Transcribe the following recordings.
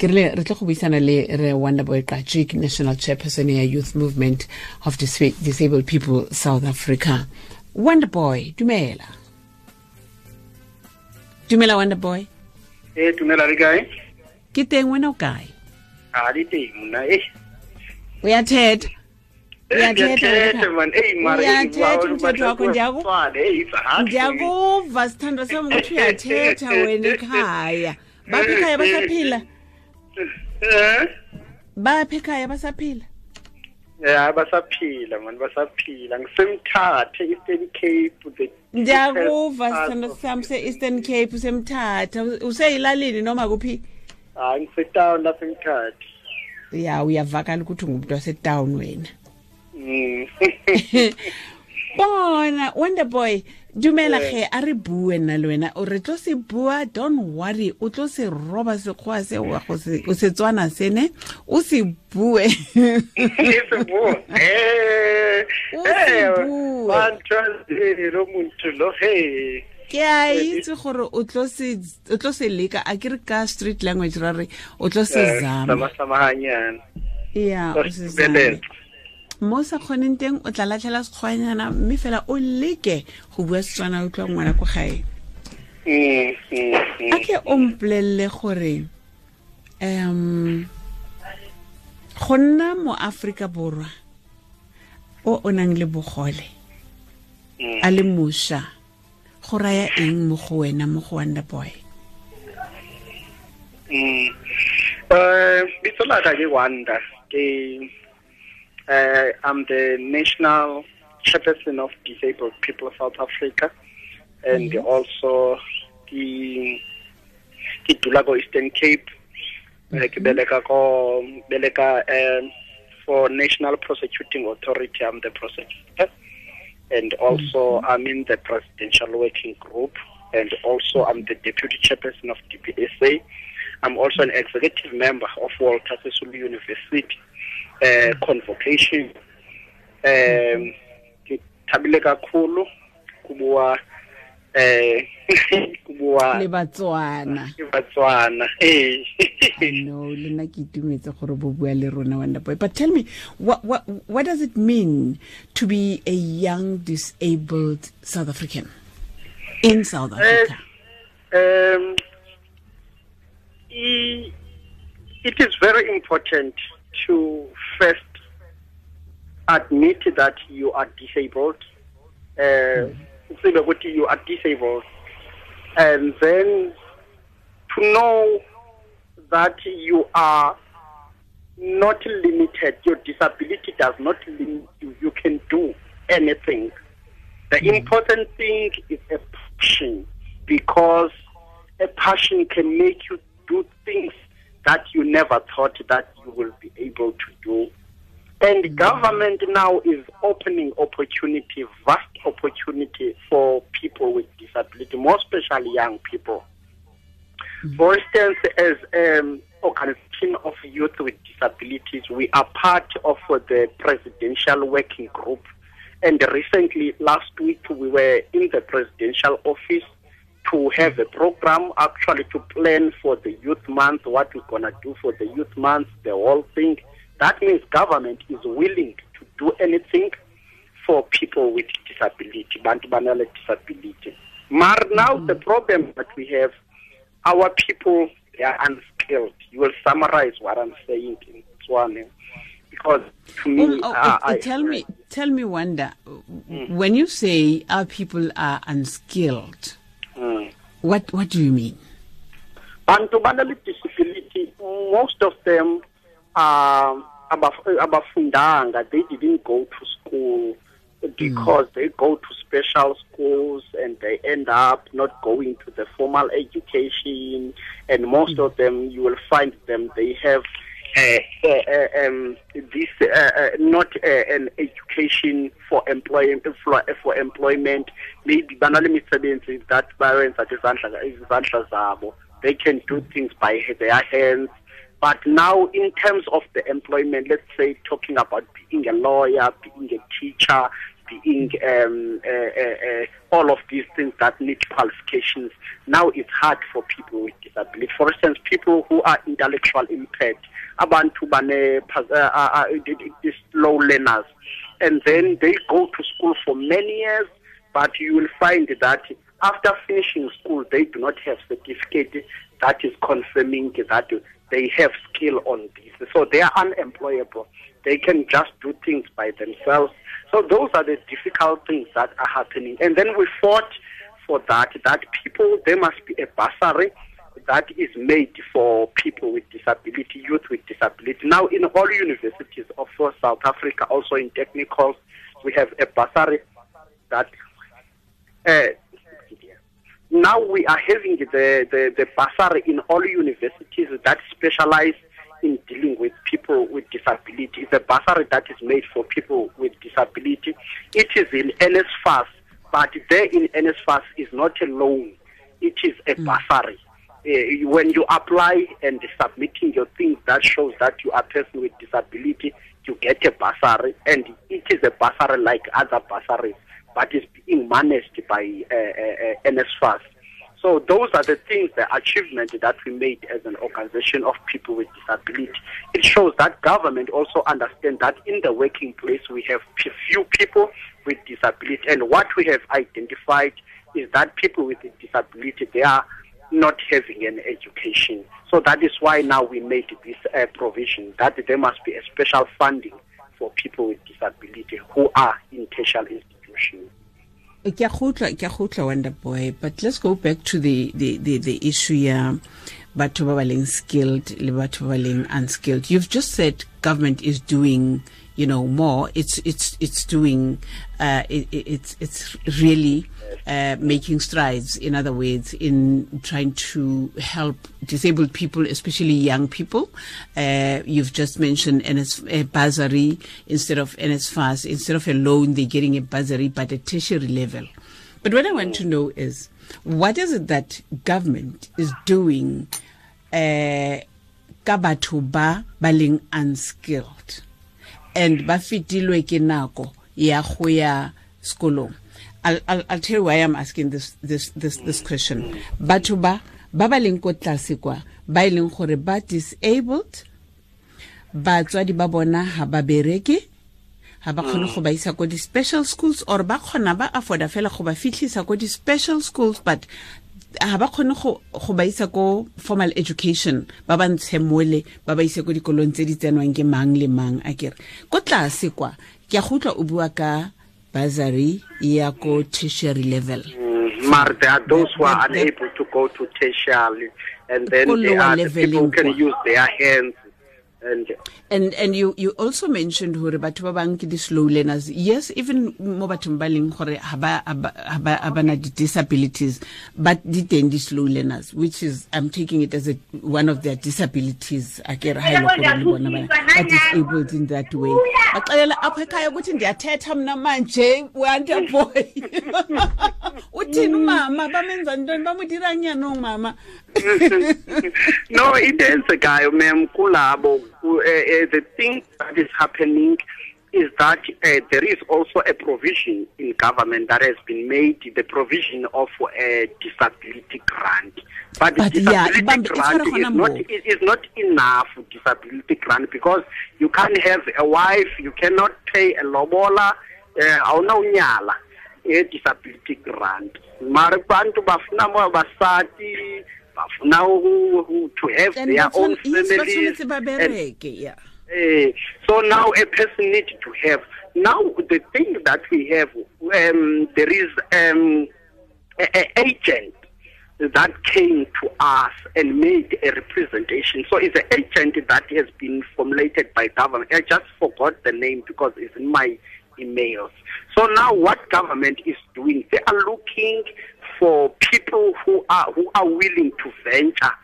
ke rile re tle go buisana le re wonderboy qachik national chairperson ya youth movement of disabled people south africa. Wonderboy dumela. Dumela wonderboy e dumela le kae? Ke teng wena o kae? A le teng mna e o ya thetha? Uyathetha umthetho wakho ndiyakuva sithandwa sam ukuthi uyathetha wena ekhaya. Baphi ekhaya basaphila baphi ekhaya basaphila? Ya basaphila mani basaphila. Ngisemthathe eastern cape ndiyakuva sithando sam se-eastern cape. Usemthatha. Useyilalini noma kuphi? Hayi ngisetown lapha emthatha. Ya uyavakala ukuthi ungumuntu wasetown wena. Mm. bona wonderboy dumela ge a re bue nna le wena? O re tlo se bua don't worry o tlo se roba sekgowa se o se tswana sene o se bue. Ke a itse gore o tlo se leka a ke re ka street language ra re o tlo se zama. ya o se zama mo sa kgoneng teng o tla latlhela sekgwanyana mme fela o leke go bua setswana o tlwa ngwana ko gae. A ke o mpolelele gore um go nna mo aforika borwa o o nang le bogole a le mošwa go raya eng mo go wena mo go wonder boy? Bitso la ga ke wanda ke uh, I'm the national chairperson of Disabled People of South Africa, and mm -hmm. also the ke dula ko Eastern Cape. Mm -hmm. Ke beleka ko beleka um, for National Prosecuting Authority. I'm the prosecutor, and also mm -hmm. I'm in the presidential working group, and also I'm the deputy chairperson of DPSA. I'm also an executive member of Walter Sisulu University eh convocation. Um ke thabile kakhulu kubuwa eh kubuwa le batswana. le batswana eh. No le nna ke itumetse gore bo bua le rona wonder boy but tell me what what what does it mean to be a young disabled south african in south africa? um it is very important to first admit that you are disabled, uh, you are disabled, and then to know that you are not limited. Your disability does not limit you. You can do anything. The mm. important thing is a passion because a passion can make you do things that you never thought that you will be able to do. And government now is opening opportunity, vast opportunity for people with disability, more especially young people. Mm-hmm. For instance, as an organization of youth with disabilities, we are part of the presidential working group. And recently, last week, we were in the presidential office to have a program actually to plan for the youth month, what we're going to do for the youth month, the whole thing. That means government is willing to do anything for people with disability, bantu banale disability. But now the problem that we have, our people, they are unskilled. You will summarize what I'm saying in Swane. Because to me, um, oh, uh, uh, tell I, me, tell me, Wanda, mm. when you say our people are unskilled, what What do you mean? Bantu banale disability, most of them are abafundanga. They didn't go to school because mm. they go to special schools and they end up not going to the formal education. And most mm. of them, you will find them, they have Eh. Uh, uh, um, this uh, uh not an education for employment for, for employment. Maybe that bayenza izandla zabo. They can do things by their hands. But now in terms of the employment let's say talking about being a lawyer being a teacher being um, uh, uh, uh, all of these things that need qualifications. Now it's hard for people with disabilities. For instance, people who are intellectual impaired, abantu bane uh, uh, uh, slow learners, and then they go to school for many years, but you will find that after finishing school, they do not have certificate that is confirming that they have skill on this. So they are unemployable. They can just do things by themselves. So those are the difficult things that are happening. And then we fought for that, that people, there must be a bursary that is made for people with disability, youth with disability. Now, in all universities of South Africa, also in technicals, we have a bursary that uh, now we are having the, the, the bursary in all universities that specialize in dealing with people with disability. The bursary that is made for people with disability. It is in NSFAS, but there in NSFAS is not a loan. It is a mm. bursary. Uh, when you apply and submitting your things that shows that you are a person with disability, you get a bursary, and it is a bursary like other bursaries but is being managed by uh, uh NSFAS. So those are the things, the achievement that we made as an organization of people with disability. It shows that government also understands that in the working place we have few people with disability, and what we have identified is that people with disability they are not having an education. So that is why now we made this uh, provision that there must be a special funding for people with disability who are in tertiary institutions. Ke a wonder boy. But let's go back to the, the, the, the issue ya batho ba ba leng skilled le batho ba ba leng unskilled. You've just said government is doing you know more it's it's it's doing uh, it, it's it's really uh, making strides in other words in trying to help disabled people especially young people. Uh, you've just mentioned NS, a bursary instead of NSFAS instead of a loan they're getting a bursary but at tertiary level. But what I want to know is what is it that government is doing uh, ka batho ba unskilled and ba fetilwe ke nako ya go ya sekolong. I'll, I'll, I'll tell you why I'm asking this this this this question. Batho ba ba ba leng ko tlase kwa ba e leng gore ba disabled batswadi ba bona ha ba bereke ha ba kgone mm. go ba isa ko di-special schools or ba kgona ba afforda fela go ba fitlhisa ko di-special schools but ga ba kgone go ba isa ko formal education ba ba ntshe mole ba ba ise ko dikolong tse di tsenwang ke mang le mang a kere ko tlase kwa ke a go o bua ka bursary ya ko tertiary level. Mm, mar there are those who are unable to go to tertiary and then there are the people who can use their hands and and and you you also mentioned hore batho ba bang ke di slow learners. Yes even mo bathong ba leng gore ha ba ha ba na disabilities but di teng di slow learners which is i'm taking it as a one of their disabilities. Akere ha ile bona ba disabled in that way. Baxelela apha ekhaya ukuthi ndiyathetha mna manje wanta boy uthini umama bamenza ntoni? Bamudiranyana umama no into eyenzekayo mem kulabo uh, uh, the thing that is happening is that uh, there is also a provision in government that has been made, the provision of a disability grant. But, but disability yeah, grant is not, is not enough disability grant because you can't have a wife, you cannot pay a lobola, uh, a disability grant. Mara bafuna basati who, to have and their own families. And, yeah. Uh, so now a person needs to have. Now the thing that we have, um, there is um, an agent that came to us and made a representation. So it's an agent that has been formulated by government. I just forgot the name because it's in my emails. So now what government is doing, they are looking for people who are who are willing to venture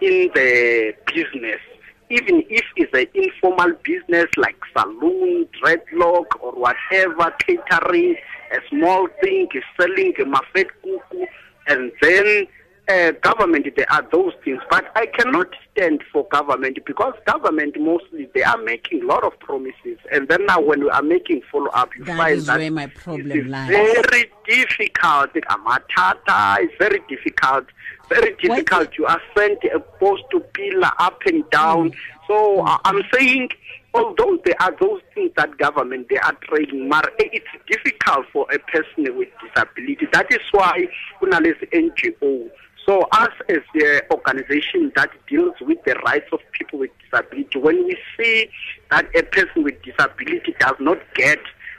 in the business, even if it's an informal business like saloon, dreadlock, or whatever, catering, a small thing, selling a mafet kuku, and then uh, government, there are those things, but I cannot stand for government because government mostly they are making a lot of promises, and then now when we are making follow up, you that find is that where my problem lies. very difficult. Amatata is very difficult. Very difficult. You are sent a post to pillar up and down. Mm. So uh, I'm saying although there are those things that government they are trying but it's difficult for a person with disability that is why ngo so us as the organization that deals with the rights of people with disability when we see that a person with disability does not get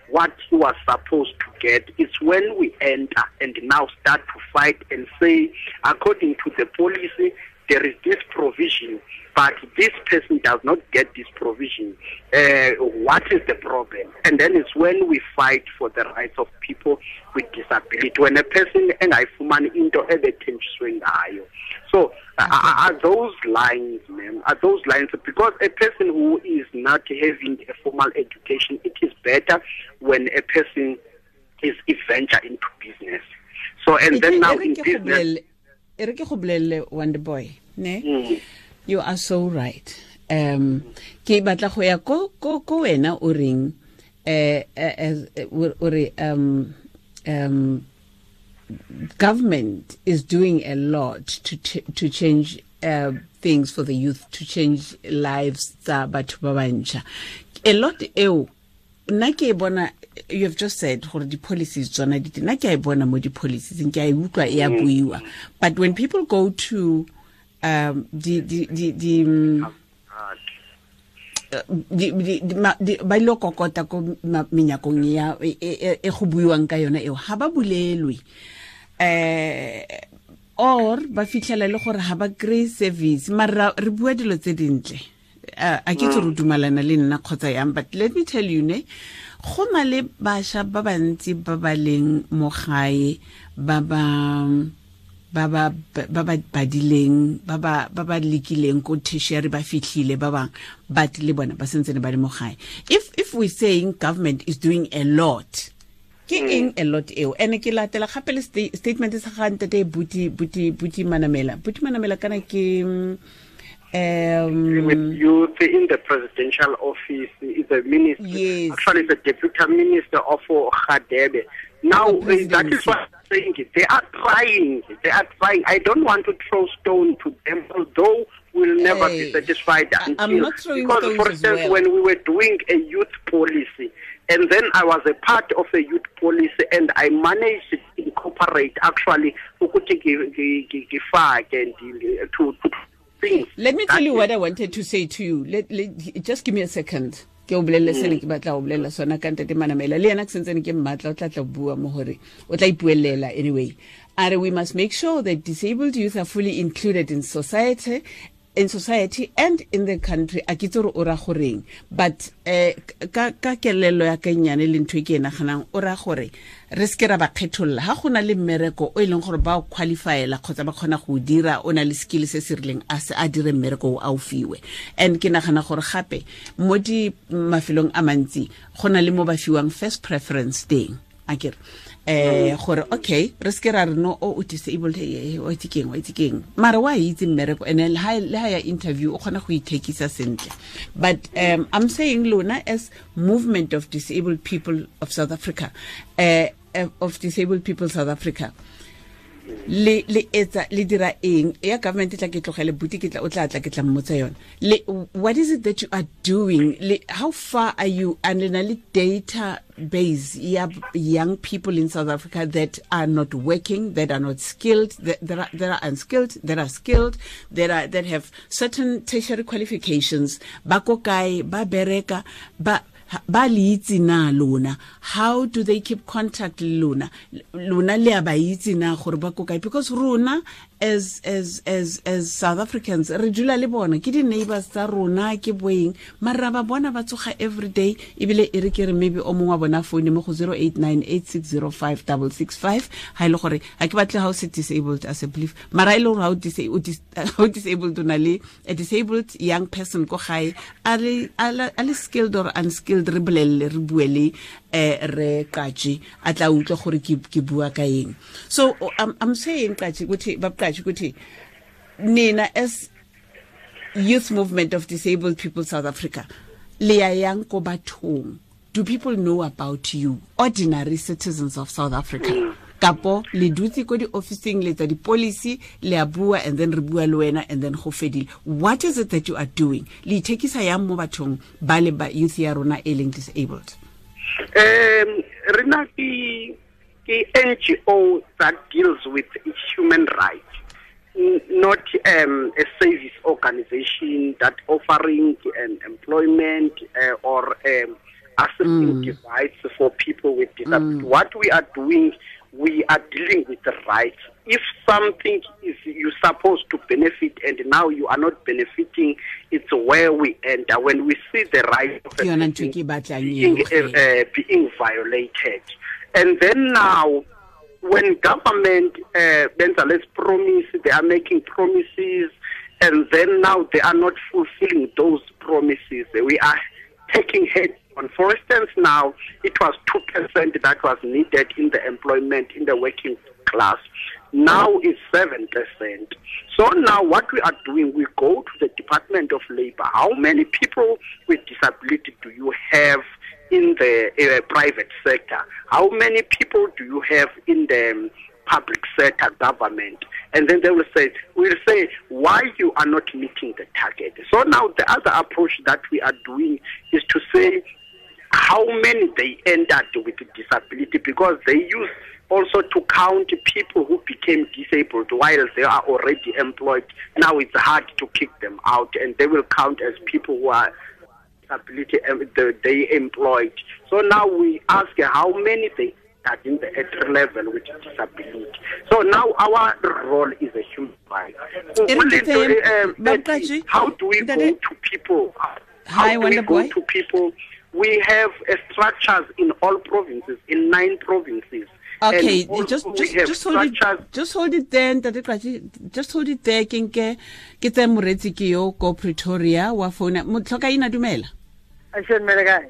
what he was supposed to get it's when we enter and now start to fight and say according to the policy there is this provision but this person does not get this provision, uh, what is the problem? And then it's when we fight for the rights of people with disability. When a person and I fuman into swing ngayo. So uh, are those lines, ma'am? Are those lines because a person who is not having a formal education, it is better when a person is venture into business. So and then now in business. Wonder Boy, ne? Mm. you are so right um ke batla go ya ko ko ko wena o reng eh o re um um government is doing a lot to to change uh, things for the youth to change lives tsa batho ba bantšha a lot eo nna ke e bona you have just said gore di-policies tsona di nna ke a e bona mo di-policies ke a e utlwa e a mm. buiwa. But when people go to um di di di di di ba ile kokota ko menyakong ya e go buiwang ka yona eo ga ba bulelwe. Um or ba fitlhela le gore ga ba kry service mara re bua dilo tse dintle. A ke tse re dumalana le nna kgotsa yang but let me tell you ne go na le bašwa ba bantsi ba ba leng mo gae ba ba ba ba ba ba badileng ba ba ba ba lekileng ko tertiary ba fitlhile ba bang but le bona ba sentse ba le mo gae. If if we saying government is doing a lot ke mm. eng a lot eo? Ene ke latela gape le statement sa ga ntate buti buti buti manamela. Buti manamela kana ke um with youth in the presidential office is a minister yes. actually the deputy minister of Khadebe now uh, that is what I'm saying. They are trying. They are trying. I don't want to throw stone to them although we'll never hey, be satisfied until I'm not throwing because for instance well. when we were doing a youth policy and then I was a part of a youth policy and I managed to incorporate actually ngifake to to things. Let me tell you what I wanted to say to you. Let, let just give me a second. ke o bolelele se ne ke batla o bolelela sona ka ntate manamela le yena ke sentsene ke mmatla o tla tla bua mo gore o tla ipuelela anyway are we must make sure that disabled youth are fully included in society in society and in the country a ke itse gore o ra goreng but um ka kelelo ya ka nyane le ntho e ke e naganang o raya gore re seke ra ba kgetholola ga go na le mmereko o e leng gore ba o qualifyela kgotsa ba kgona go dira o na le skill se se rileng a se a dire mmereko o a o fiwe. And ke nagana gore gape mo di mafelong a mantsi go na le mo ba fiwang first preference teng a kere eh gore okay re se ra no o o e mara wa itse mmereko and le ya interview o kgona go ithekisa sentle. But um i'm saying lona as movement of disabled people of south africa uh, of disabled people south africa le le etsa le dira eng? Ya government tla ke tlogele buti ke tla o tla tla ke tla mmotsa yona. Le what is it that you are doing? Le how far are you? And le le data base ya young people in South Africa that are not working that are not skilled that, are unskilled that are skilled that are that have certain tertiary qualifications. Ba ko kae? Ba bereka? Ba ba le itse na lona. How do they keep contact le lona lona le a ba itse na gore ba ko kae? Because rona as as as as South Africans re dula le bona. Ke di neighbors tsa rona ke boeng. Mara ba bona ba tsoga every day ebile e re ke re maybe o mongwe wa bona phone mo go 0898605665 ha ile gore ha ke batle how se disabled as a belief mara ile gore how disabled how disabled na le a disabled young person ko gae a le le skilled or unskilled re bolelle re buele eh re kaji a tla gore ke bua ka eng. So i'm saying kaji ukuthi ba kathi ukuthi nina as youth movement of disabled people south africa liya yang ko bathong do people know about you? Ordinary citizens of south africa. Mm. kapo le dutse ko di-officing le tsa di-policy le a bua and then re bua le wena and then go fedile. What is it that you are doing? Le ithekisa yang mo bathong ba le ba youth ya rona e leng disabled? Um rena ke ngo that deals with human rights not um, a service organization that offering um, employment uh, or um, assisting mm. device for people with disability. Mm. What we are doing we are dealing with the rights. If something is you're supposed to benefit and now you are not benefiting, it's where we enter. When we see the rights of being, uh, being violated. And then now, when government uh, promise, they are making promises, and then now they are not fulfilling those promises. We are taking head on. For instance, now it was 2% that was needed in the employment in the working class. Now it's 7%. So now what we are doing, we go to the Department of Labor. How many people with disability do you have in the private sector? How many people do you have in the um, public sector government? And then they will say, we'll say why you are not meeting the target. So now the other approach that we are doing is to say how many they entered with disability because they use also to count people who became disabled while they are already employed. Now it's hard to kick them out, and they will count as people who are disability they employed. So now we ask how many they are in the entry level with disability. So now our role is a human right. Um, how do we go to people? How do we go to people we have uh, structures in all provinces, in nine provinces. Okay, just just just hold it just hold it there just hold it there ke nke ke tse moretsi ke yo ko Pretoria wa phone motlhoka ina dumela a shemele kae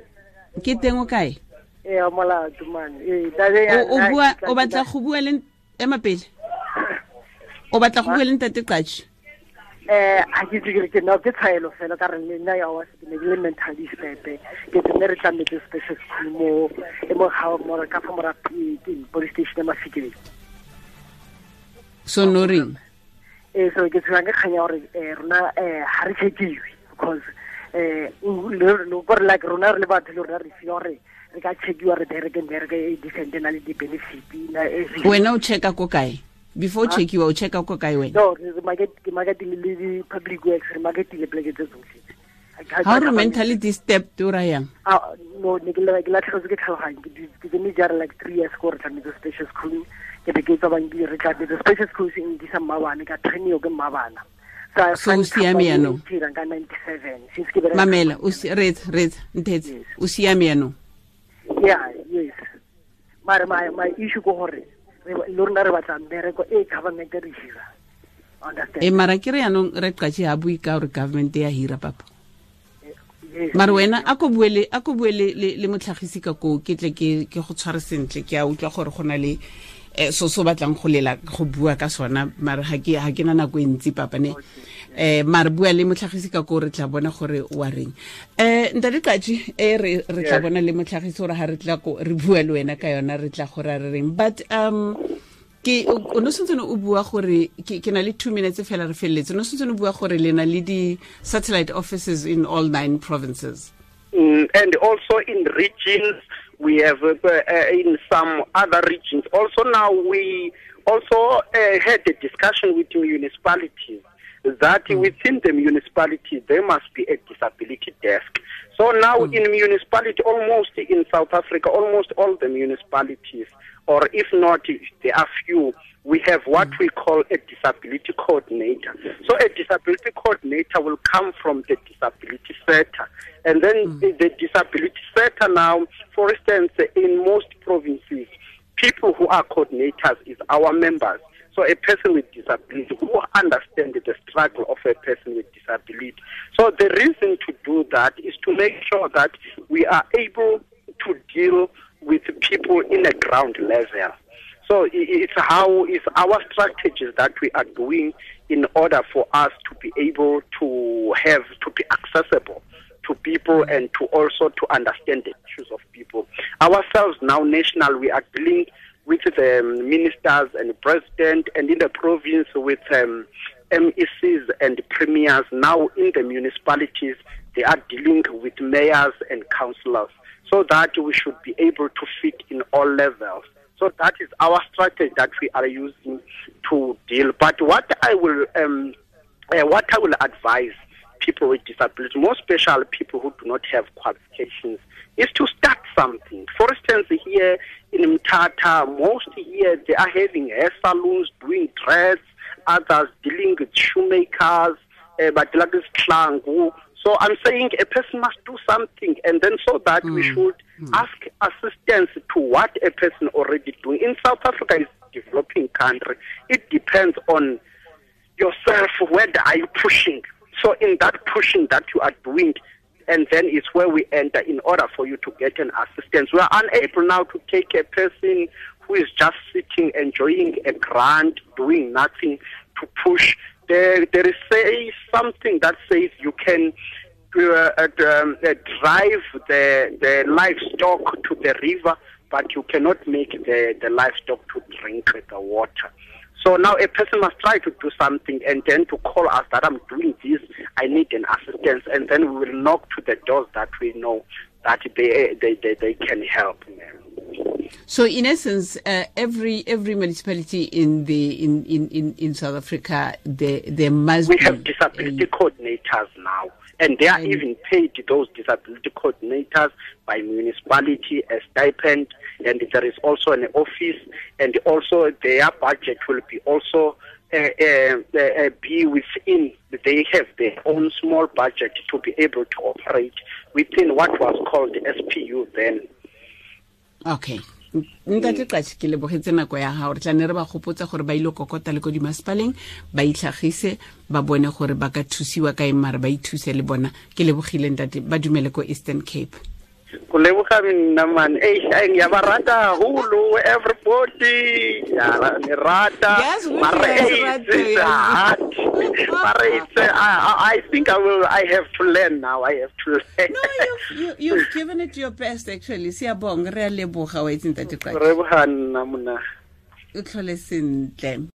ke teng o kae? E a mola tumane. e tade ya o bua o batla go bua le ema pele o batla go bua le ntate qachi eh a ke tsikile ke no ke tsaelo fela ka re nna ya wa se le mental disepe ke tsene re tlametse special school mo e mo ha mo ka fa mora ke police station ma fikile so no ring eh so ke tsanga khanya gore eh rona eh ha re chekiwe because gore like rona re le batho le rona re gore re ka chekiwa re bereke bereke e decent na le di benefit wena o checka ko kae? Before ah. checkiwa o checka ko kae wena? No ke marketile le di-public works re marketile pleke tse tsotlhe how re mentally disturbed o ra yang? Ah, no ne ke latlhegetse ke ke tsene jara like three years ko re tlametse special school ke be ke tswa re tlametse special schools e mmabane ka trainio ke mmabana so o siame yaanong ka mamela ret ret ntetse o siame yanong yes. Mare my issue ko gore le rona re batla mmereko e government re hira. E mara ke re yanong re qache ha bui ka gore government ya hira papa. Mare wena a ko bue le a ko bue le le motlhagisi ka ko ke tle ke ke go tshware sentle ke a utlwa gore go na le eh so so batlang go lela go bua ka sona mare ga ke na nako e ntsi papane eh mare bua le motlhagisi ka ko re tla bona gore wa reng. Eh ntate qachi e re tla bona le motlhagisi gore ha re tla re bua le wena ka yona re tla gore re reng. But um ke o no sentse o bua gore ke na le 2 minutes fela re feleletse no sentse o bua gore le na le di satellite offices in all nine provinces? Mm, and also in regions we have uh, uh, in some other regions also now we also uh, had a discussion with municipalities that mm. within the municipality there must be a disability desk. So now mm. in municipality, almost in South Africa, almost all the municipalities, or if not, there are few, we have what we call a disability coordinator. So a disability coordinator will come from the disability sector. And then mm. the, the disability sector now, for instance, in most provinces, people who are coordinators is our members. So a person with disability who understands the struggle of a person with disability. So the reason to do that is to make sure that we are able to deal with people in a ground level. So it's how it's our strategies that we are doing in order for us to be able to have to be accessible to people and to also to understand the issues of people. Ourselves now national, we are dealing with the um, ministers and the president, and in the province with um, MECs and premiers. Now in the municipalities, they are dealing with mayors and councillors, so that we should be able to fit in all levels. So that is our strategy that we are using to deal. But what I will um, uh, what I will advise people with disabilities, more special people who do not have qualifications, is to start something. For instance, here in Mthatha, most here they are having hair salons, doing dreads, others dealing with shoemakers, uh, but like this klangu. So I'm saying a person must do something, and then so that mm. we should mm. ask assistance to what a person already doing. In South Africa, is developing country. It depends on yourself. Where are you pushing? So in that pushing that you are doing, and then it's where we enter in order for you to get an assistance. We are unable now to take a person who is just sitting, enjoying a grant, doing nothing to push. There, there is say something that says you can uh, uh, um, uh, drive the, the livestock to the river, but you cannot make the, the livestock to drink the water. So now a person must try to do something and then to call us that I'm doing this, I need an assistance, and then we will knock to the doors that we know that they they, they, they can help. So in essence, uh, every every municipality in the in, in, in, in South Africa, there there must we have disability a, coordinators now and they are and even paid those disability coordinators by municipality as stipend. And there is also an office and also their budget will be also uh, uh, uh, be within they have their own small budget to be able to operate within what was called SPU then okay. Ntate qatšhe ke lebogetse nako ya gago re tla re ba gopotsa gore ba ile kokota le ko dimasepaleng ba itlhagise ba bone gore ba ka thusiwa kae mare ba ithuse le bona. Ke lebogile ntate. Ba dumele ko eastern cape ku leboga nna man ei ngiyabarata hulu everybody. Ya ni rata mare it's hard mare I, I think I will I have to learn now. I have to learn. No you've, you, you've given it your best actually. Siyabonga. Re a leboga wa itseng tate re boga nna mona o tlhole sentle